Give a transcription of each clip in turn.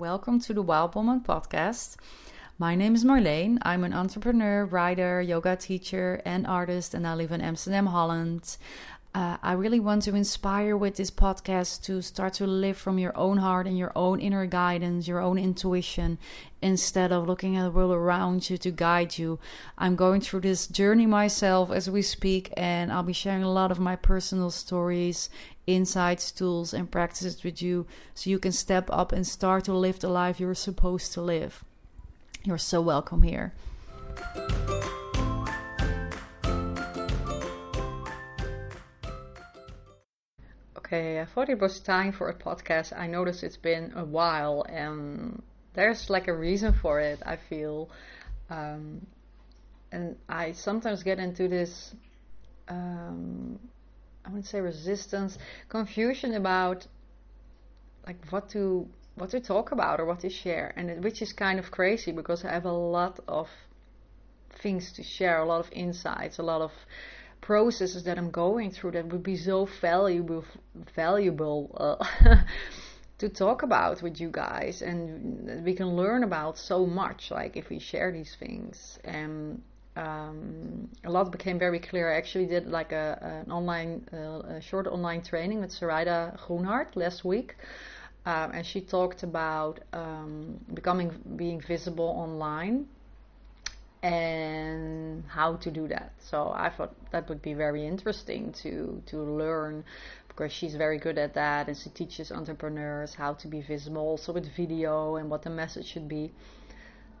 Welcome to the Wild Woman podcast. My name is Marleen. I'm an entrepreneur, writer, yoga teacher, and artist, and I live in Amsterdam, Holland. Uh, I really want to inspire with this podcast to start to live from your own heart and your own inner guidance, your own intuition, instead of looking at the world around you to guide you. I'm going through this journey myself as we speak, and I'll be sharing a lot of my personal stories, insights, tools, and practices with you so you can step up and start to live the life you're supposed to live. You're so welcome here. Okay, I thought it was time for a podcast. I noticed it's been a while, and there's like a reason for it, I feel. Um, and I sometimes get into this, um, I wouldn't say resistance, confusion about like what to what to talk about or what to share, and it, which is kind of crazy because I have a lot of things to share, a lot of insights, a lot of processes that I'm going through that would be so valuable valuable uh, to talk about with you guys and we can learn about so much like if we share these things and um, a lot became very clear. I actually did like a an online uh, a short online training with Sarayda Groenhart last week. Um, and she talked about um, becoming being visible online and how to do that. So I thought that would be very interesting to to learn because she's very good at that and she teaches entrepreneurs how to be visible also with video and what the message should be.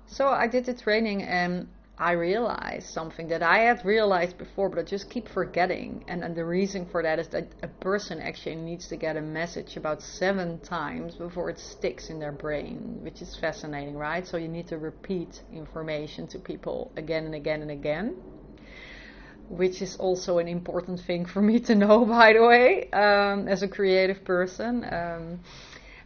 So I did the training and I realized something that I had realized before, but I just keep forgetting. And, and the reason for that is that a person actually needs to get a message about seven times before it sticks in their brain, which is fascinating, right? So you need to repeat information to people again and again and again. Which is also an important thing for me to know, by the way, um, as a creative person. Um,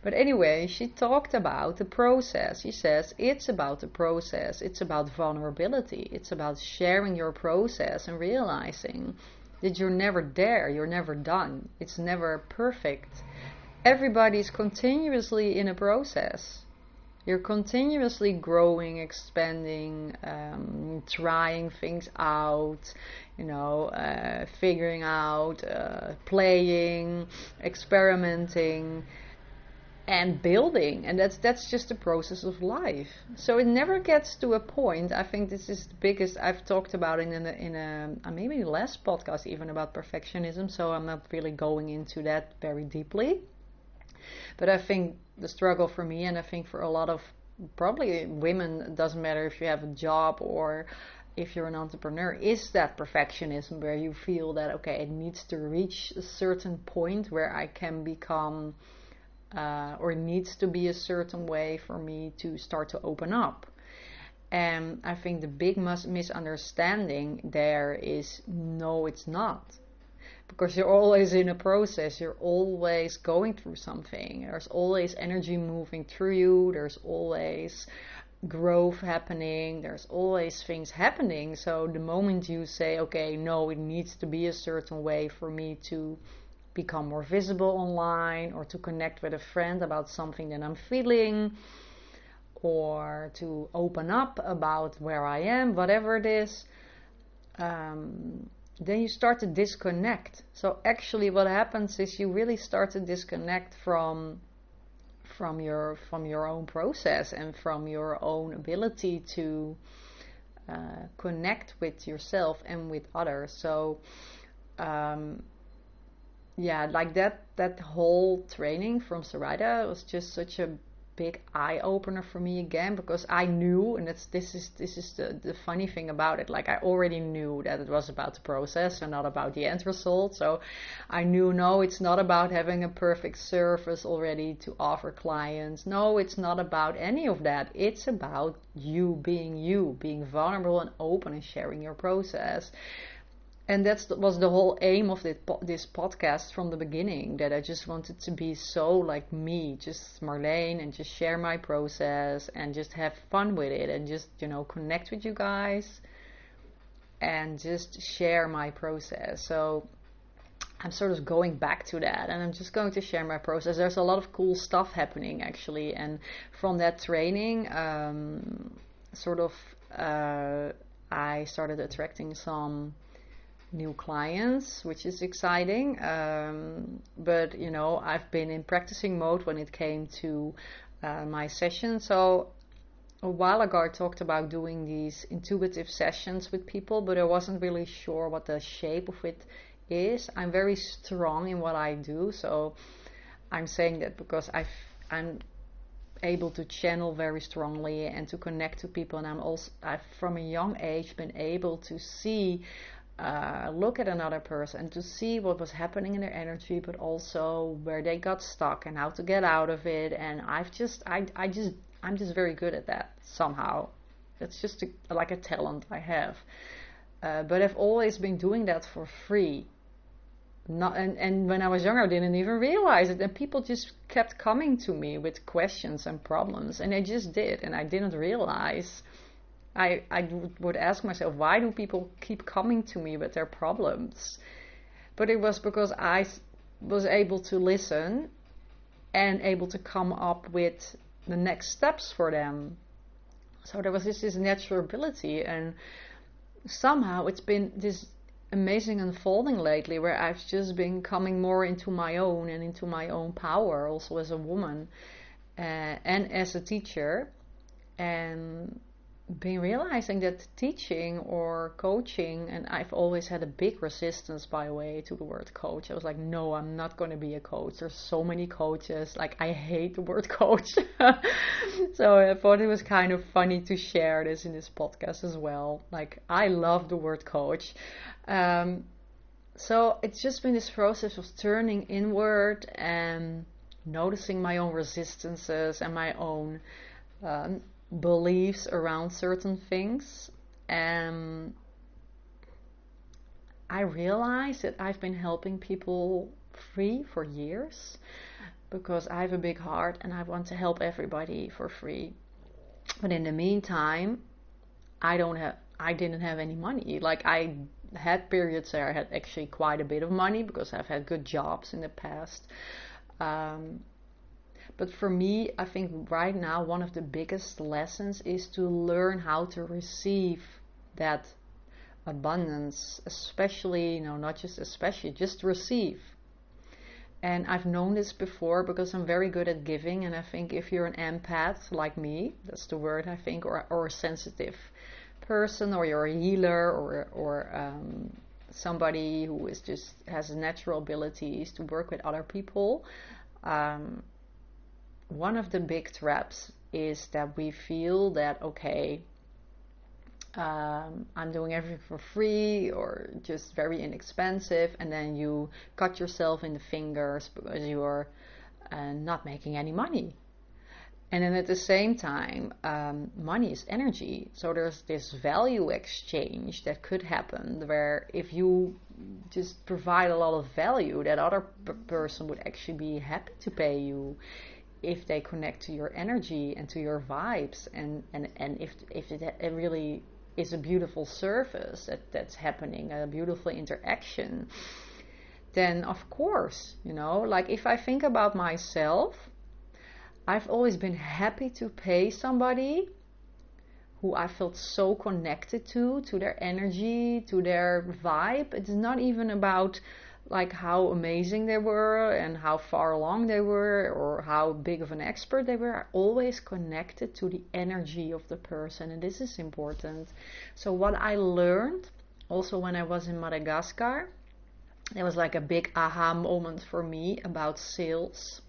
but anyway, she talked about the process. She says it's about the process, it's about vulnerability, it's about sharing your process and realizing that you're never there, you're never done, it's never perfect. Everybody's continuously in a process. You're continuously growing, expanding, um, trying things out, you know, uh, figuring out, uh, playing, experimenting and building and that's that's just the process of life. So it never gets to a point i think this is the biggest i've talked about in a, in a uh, maybe last podcast even about perfectionism so i'm not really going into that very deeply. But i think the struggle for me and i think for a lot of probably women doesn't matter if you have a job or if you're an entrepreneur is that perfectionism where you feel that okay it needs to reach a certain point where i can become uh, or it needs to be a certain way for me to start to open up. And I think the big mis- misunderstanding there is no, it's not. Because you're always in a process, you're always going through something. There's always energy moving through you, there's always growth happening, there's always things happening. So the moment you say, okay, no, it needs to be a certain way for me to become more visible online or to connect with a friend about something that I'm feeling or to open up about where I am, whatever it is, um, then you start to disconnect. So actually, what happens is you really start to disconnect from from your from your own process and from your own ability to uh, connect with yourself and with others. So um, yeah, like that that whole training from Sarayda was just such a big eye opener for me again because I knew and it's this is this is the, the funny thing about it like I already knew that it was about the process and not about the end result. So I knew no it's not about having a perfect service already to offer clients. No it's not about any of that. It's about you being you being vulnerable and open and sharing your process and that was the whole aim of this podcast from the beginning that i just wanted to be so like me just Marleen and just share my process and just have fun with it and just you know connect with you guys and just share my process so I'm sort of going back to that and I'm just going to share my process. There's a lot of cool stuff happening actually, and from that training, um, sort of, uh, I started attracting some new clients, which is exciting. Um, but you know, I've been in practicing mode when it came to uh, my session. So a while ago, I talked about doing these intuitive sessions with people, but I wasn't really sure what the shape of it is. I'm very strong in what I do, so I'm saying that because i am able to channel very strongly and to connect to people, and I'm also I've from a young age been able to see. Uh, look at another person to see what was happening in their energy, but also where they got stuck and how to get out of it. And I've just, I, I just, I'm just very good at that somehow. It's just a, like a talent I have. Uh, but I've always been doing that for free not and, and when I was younger I didn't even realize it and people just kept coming to me with questions and problems and they just did and I didn't realize I I would ask myself why do people keep coming to me with their problems? But it was because I was able to listen and able to come up with the next steps for them. So there was this, this natural ability and somehow it's been this amazing unfolding lately where I've just been coming more into my own and into my own power also as a woman uh, and as a teacher. And been realizing that teaching or coaching, and I've always had a big resistance, by the way, to the word coach. I was like, no, I'm not going to be a coach. There's so many coaches. Like, I hate the word coach. so I thought it was kind of funny to share this in this podcast as well. Like, I love the word coach. Um, so it's just been this process of turning inward and noticing my own resistances and my own. Um, beliefs around certain things. And I realize that I've been helping people free for years because I have a big heart and I want to help everybody for free. But in the meantime, I don't have I didn't have any money. Like I had periods where I had actually quite a bit of money because I've had good jobs in the past. Um, but for me, I think right now one of the biggest lessons is to learn how to receive that abundance, especially, you know, not just especially, just receive. And I've known this before because I'm very good at giving. And I think if you're an empath like me, that's the word I think, or, or a sensitive person, or you're a healer, or, or um, somebody who is just has natural abilities to work with other people, um, one of the big traps is that we feel that okay um, I'm doing everything for free or just very inexpensive, and then you cut yourself in the fingers because you're uh, not making any money. And then at the same time, um, money is energy. So there's this value exchange that could happen where if you just provide a lot of value, that other p- person would actually be happy to pay you if they connect to your energy and to your vibes and and and if if it, it really is a beautiful service that that's happening a beautiful interaction then of course you know like if i think about myself i've always been happy to pay somebody who i felt so connected to to their energy to their vibe. It's not even about like how amazing they were and how far along they were or how big of an expert they were always connected to the energy of the person and this is important so what i learned also when i was in madagascar it was like a big aha moment for me about sales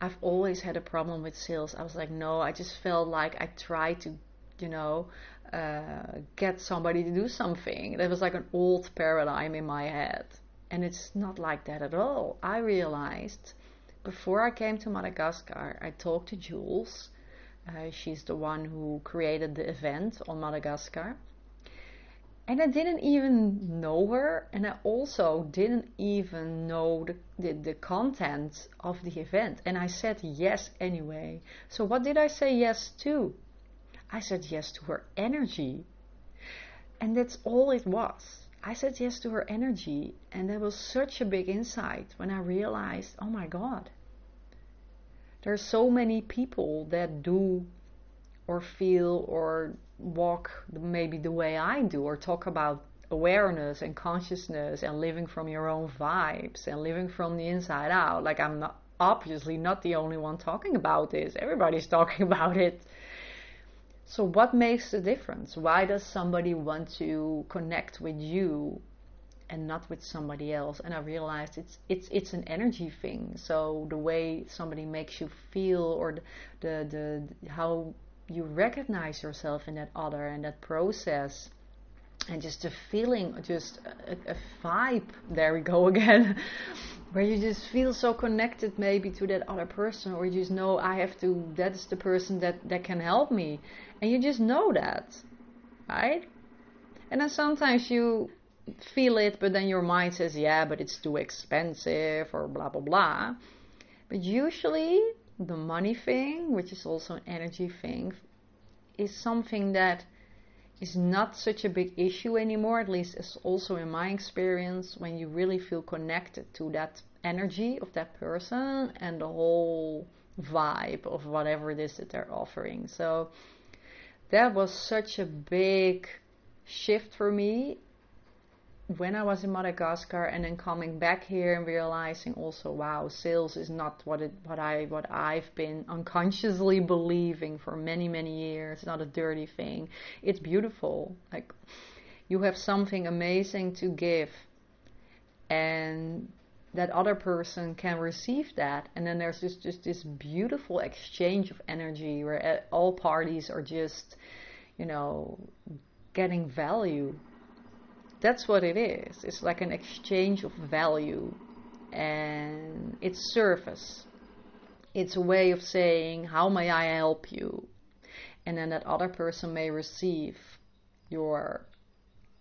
i've always had a problem with sales i was like no i just felt like i tried to you know uh, get somebody to do something. That was like an old paradigm in my head. And it's not like that at all. I realized before I came to Madagascar, I talked to Jules. Uh, she's the one who created the event on Madagascar. And I didn't even know her, and I also didn't even know the, the, the, content of the event. And I said yes anyway. So, what did I say yes to? I said yes to her energy. And that's all it was. I said yes to her energy, and that was such a big insight when I realized, oh my God, there are so many people that do or feel or walk maybe the way I do, or talk about awareness and consciousness and living from your own vibes and living from the inside out. Like, I'm not obviously not the only one talking about this, everybody's talking about it. So, what makes the difference? Why does somebody want to connect with you and not with somebody else? And I realized it's it's it's an energy thing. So the way somebody makes you feel, or the the, the how you recognize yourself in that other and that process and just a feeling, just a, a, vibe. There we go again, where you just feel so connected, maybe to that other person, or you just know I have to. That's the person that that can help me, and you just know that, right? And then sometimes you feel it, but then your mind says, "Yeah, but it's too expensive," or blah blah blah. But usually, the money thing, which is also an energy thing, is something that is not such a big issue anymore, at least it's also in my experience, when you really feel connected to that energy of that person and the whole vibe of whatever it is that they're offering. So that was such a big shift for me when I was in Madagascar and then coming back here and realizing also, wow, sales is not what it what I what I've been unconsciously believing for many many years. It's not a dirty thing. It's beautiful. Like you have something amazing to give, and that other person can receive that, and then there's just just this beautiful exchange of energy where uh, all parties are just, you know, getting value that's what it is. It's like an exchange of value and it's service. It's a way of saying, How may I help you? And then that other person may receive your,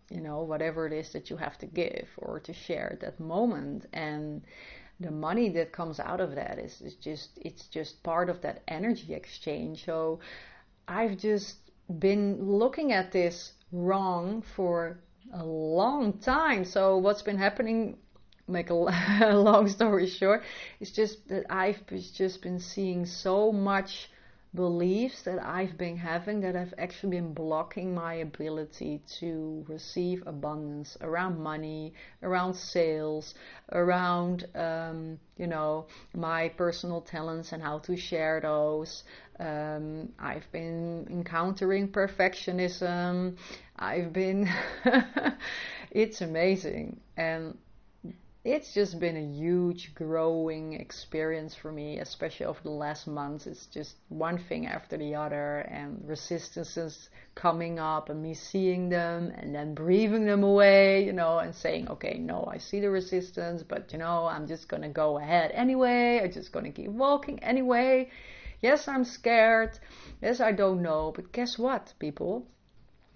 you know, whatever it is that you have to give or to share at that moment. And the money that comes out of that is, is just, it's just part of that energy exchange. So I've just been looking at this wrong for a long time. So what's been happening? Make a, long story short, it's just that I've just been seeing so much beliefs that I've been having that have actually been blocking my ability to receive abundance around money, around sales, around um, you know my personal talents and how to share those. Um, I've been encountering perfectionism. I've been, it's amazing. And it's just been a huge growing experience for me, especially over the last months. It's just one thing after the other, and resistances coming up, and me seeing them, and then breathing them away, you know, and saying, okay, no, I see the resistance, but you know, I'm just gonna go ahead anyway. I'm just gonna keep walking anyway. Yes, I'm scared. Yes, I don't know. But guess what, people?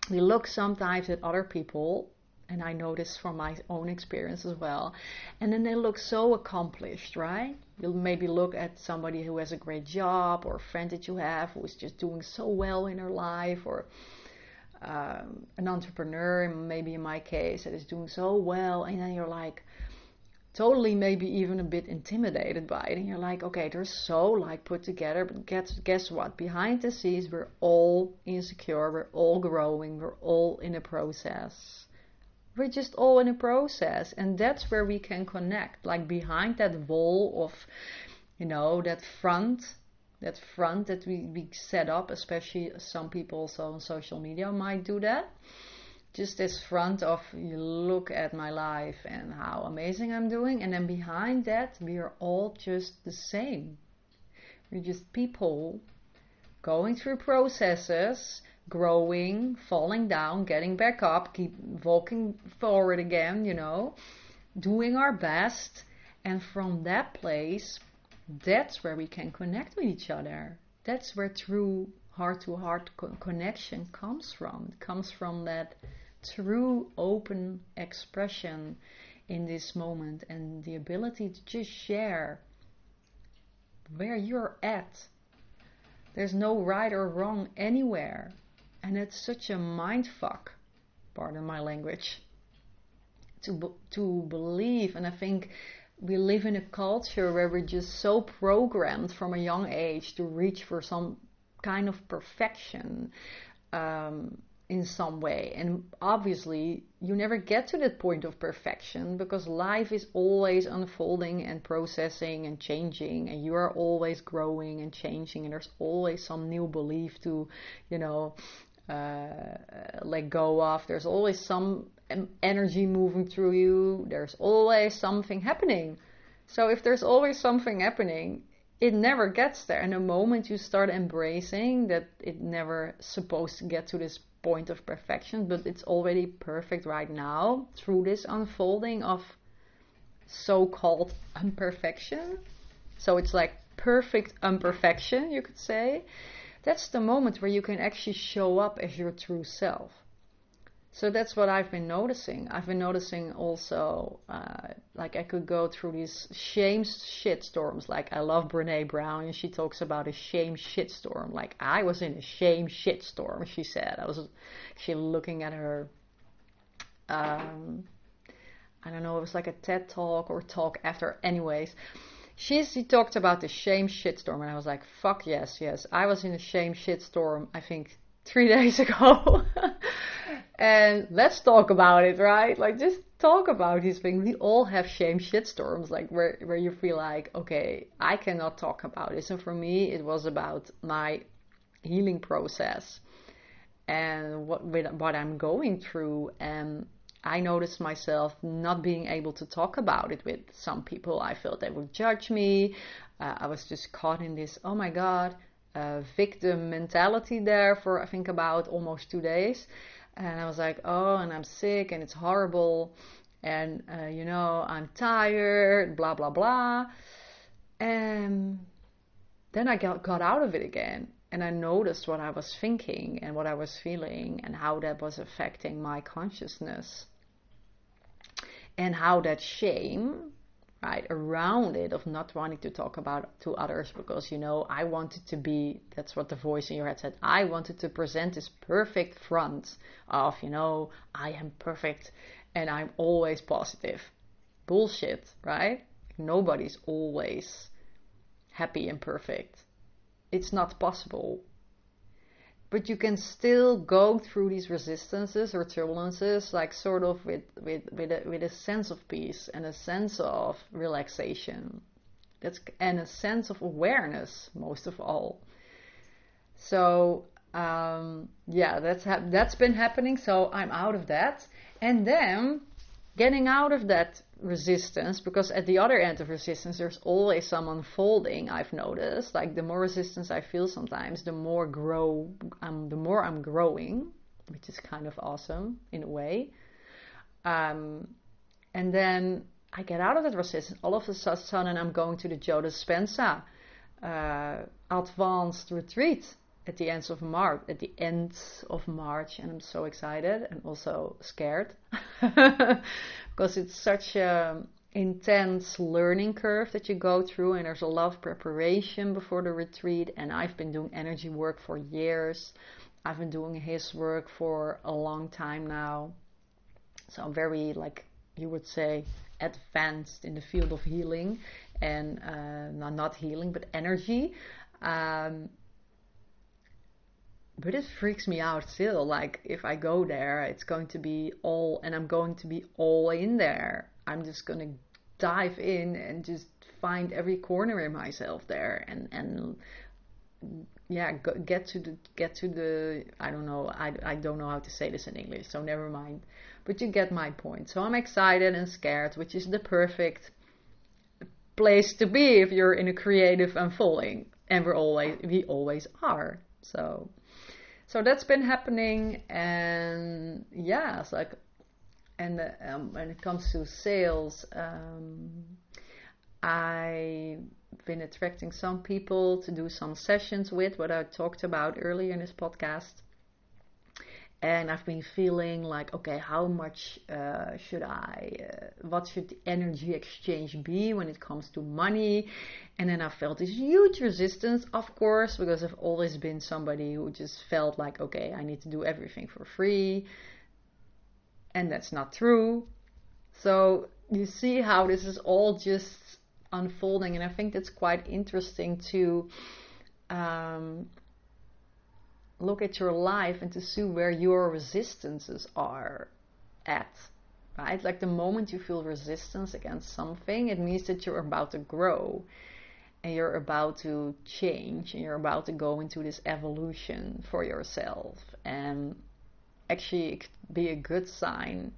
We look sometimes at other people, and I know this from my own experience as well, and then they look so accomplished, right? You'll maybe look at somebody who has a great job or a friend that you have who is just doing so well in her life or um, an entrepreneur, maybe in my case, that is doing so well, and then you're like, totally maybe even a bit intimidated by it. And you're like okay they're so like put together. But guess guess what? Behind the scenes we're all insecure. We're all growing. We're all in a process. We're just all in a process. And that's where we can connect. Like behind that wall of you know that front that front that we, we set up especially some people so on social media might do that just this front of you look at my life and how amazing I'm doing, and then behind that, we are all just the same. We're just people going through processes, growing, falling down, getting back up, keep walking forward again, you know, doing our best. And from that place, that's where we can connect with each other. That's where true heart to heart connection comes from. It comes from that true open expression in this moment and the ability to just share where you're at. There's no right or wrong anywhere. And it's such a mind fuck, pardon my language. to to believe. And I think we live in a culture where we're just so programmed from a young age to reach for some kind of perfection. Um, in some way. And obviously, you never get to that point of perfection because life is always unfolding and processing and changing, and you are always growing and changing, and there's always some new belief to, you know, uh, let go of. There's always some energy moving through you, there's always something happening. So, if there's always something happening, it never gets there. And the moment you start embracing that it never supposed to get to this point of perfection, but it's already perfect right now through this unfolding of so called imperfection. So it's like perfect imperfection, you could say. That's the moment where you can actually show up as your true self. So that's what I've been noticing. I've been noticing also, uh, like I could go through these shame shitstorms. Like I love Brene Brown, and she talks about a shame shitstorm. Like I was in a shame shitstorm. She said I was. She looking at her. Um, I don't know. It was like a TED talk or talk after. Anyways, she she talked about the shame shitstorm, and I was like, "Fuck yes, yes." I was in a shame shitstorm. I think three days ago. And let's talk about it, right? Like just talk about these things. We all have shame shitstorms, like where where you feel like, okay, I cannot talk about this. And for me, it was about my healing process and what what I'm going through. And I noticed myself not being able to talk about it with some people. I felt they would judge me. Uh, I was just caught in this. Oh my God uh, victim mentality there for I think about almost two days, and I was like, oh, and I'm sick and it's horrible, and uh, you know I'm tired, blah blah blah, and then I got got out of it again, and I noticed what I was thinking and what I was feeling and how that was affecting my consciousness, and how that shame right around it of not wanting to talk about to others because you know I wanted to be that's what the voice in your head said I wanted to present this perfect front of you know I am perfect and I'm always positive. Bullshit right? Nobody's always happy and perfect. It's not possible but you can still go through these resistances or turbulences like sort of with with with a, with a sense of peace and a sense of relaxation. That's and a sense of awareness most of all. So um, yeah that's ha- that's been happening so i'm out of that. And then getting out of that resistance because at the other end of resistance there's always some unfolding i've noticed. Like the more resistance i feel sometimes the more grow um, the more i'm growing which is kind of awesome in a way. Um, and then i get out of that resistance all of a sudden i'm going to the joe dispenza uh, advanced retreat at the end of March, at the end of March, and I'm so excited and also scared because it's such a intense learning curve that you go through, and there's a lot of preparation before the retreat. And I've been doing energy work for years. I've been doing his work for a long time now, so I'm very like you would say advanced in the field of healing and uh, not healing but energy. Um, but it freaks me out still. Like if I go there, it's going to be all, and I'm going to be all in there. I'm just gonna dive in and just find every corner in myself there, and and yeah, go, get to the get to the. I don't know. I I don't know how to say this in English, so never mind. But you get my point. So I'm excited and scared, which is the perfect place to be if you're in a creative unfolding, and we're always we always are. So so that's been happening and yeah it's like and um, when it comes to sales um, i've been attracting some people to do some sessions with what i talked about earlier in this podcast and I've been feeling like, okay, how much uh, should I, uh, what should the energy exchange be when it comes to money? And then I felt this huge resistance, of course, because I've always been somebody who just felt like, okay, I need to do everything for free. And that's not true. So you see how this is all just unfolding, and I think that's quite interesting to um, look at your life and to see where your resistances are at. Right? Like the moment you feel resistance against something, it means that you're about to grow and you're about to change and you're about to go into this evolution for yourself. And actually, it could be a good sign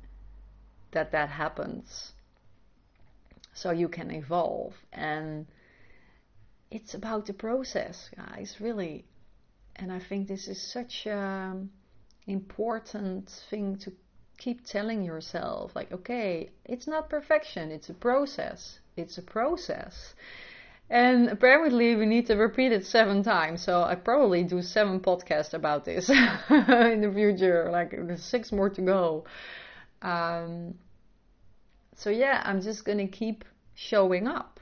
that that happens so you can evolve. And it's about the process, guys, really. And I think this is such an important thing to keep telling yourself like, okay, it's not perfection, it's a process. It's a process. And apparently, we need to repeat it seven times. So I probably do seven podcasts about this in the future. Like there's six more to go. Um, so yeah, I'm just gonna keep showing up,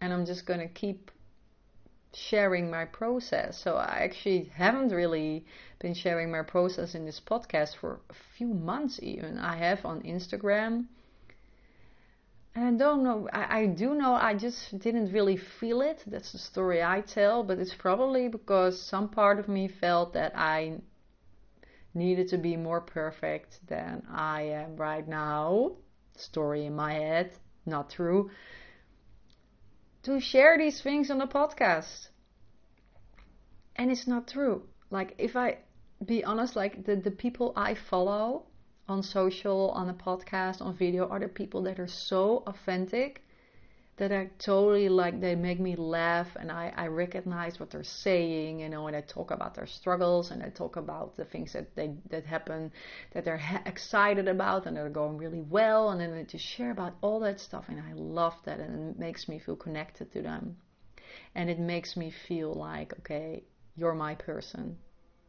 and I'm just gonna keep sharing my process. So I actually haven't really been sharing my process in this podcast for a few months even. I have on Instagram. And I don't know, I, I do know I just didn't really feel it. That's the story I tell, but it's probably because some part of me felt that I needed to be more perfect than I am right now. Story in my head, not true to share these things on the podcast. And it's not true. Like, if I be honest, like the, the people I follow on social, on a podcast, on video are the people that are so authentic that are totally like they make me laugh and I, I recognize what they're saying, you know, and I talk about their struggles and I talk about the things that they that happen that they're ha- excited about and they're going really well and then just share about all that stuff and I love that and it makes me feel connected to them. And it makes me feel like, okay, you're my person,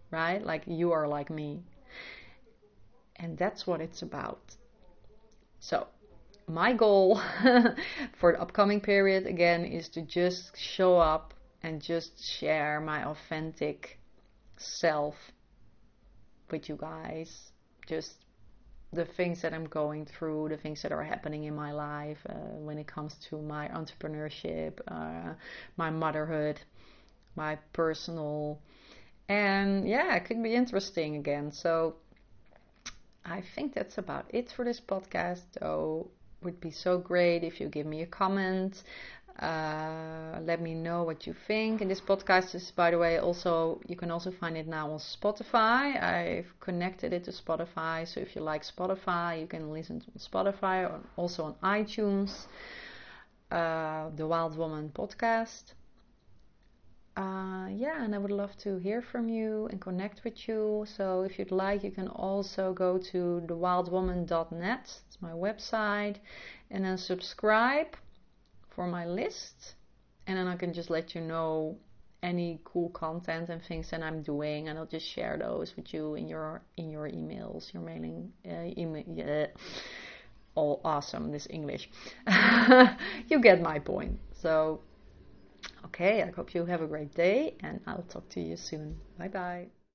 right? Like you are like me. And that's what it's about. So, my goal for the upcoming period again is to just show up and just share my authentic self with you guys. Just the things that I'm going through, the things that are happening in my life uh, when it comes to my entrepreneurship, uh, my motherhood, my personal. And yeah, it could be interesting again. So I think that's about it for this podcast. So would be so great if you give me a comment. Uh, let me know what you think. And this podcast is, by the way, also you can also find it now on Spotify. I've connected it to Spotify, so if you like Spotify, you can listen to Spotify or also on iTunes. Uh, the Wild Woman podcast. Uh, yeah, and I would love to hear from you and connect with you. So if you'd like, you can also go to thewildwoman.net. My website, and then subscribe for my list, and then I can just let you know any cool content and things that I'm doing, and I'll just share those with you in your in your emails, your mailing uh, email. Yeah. All awesome, this English. you get my point. So Okay, I hope you have a great day and I'll talk to you soon. Bye bye.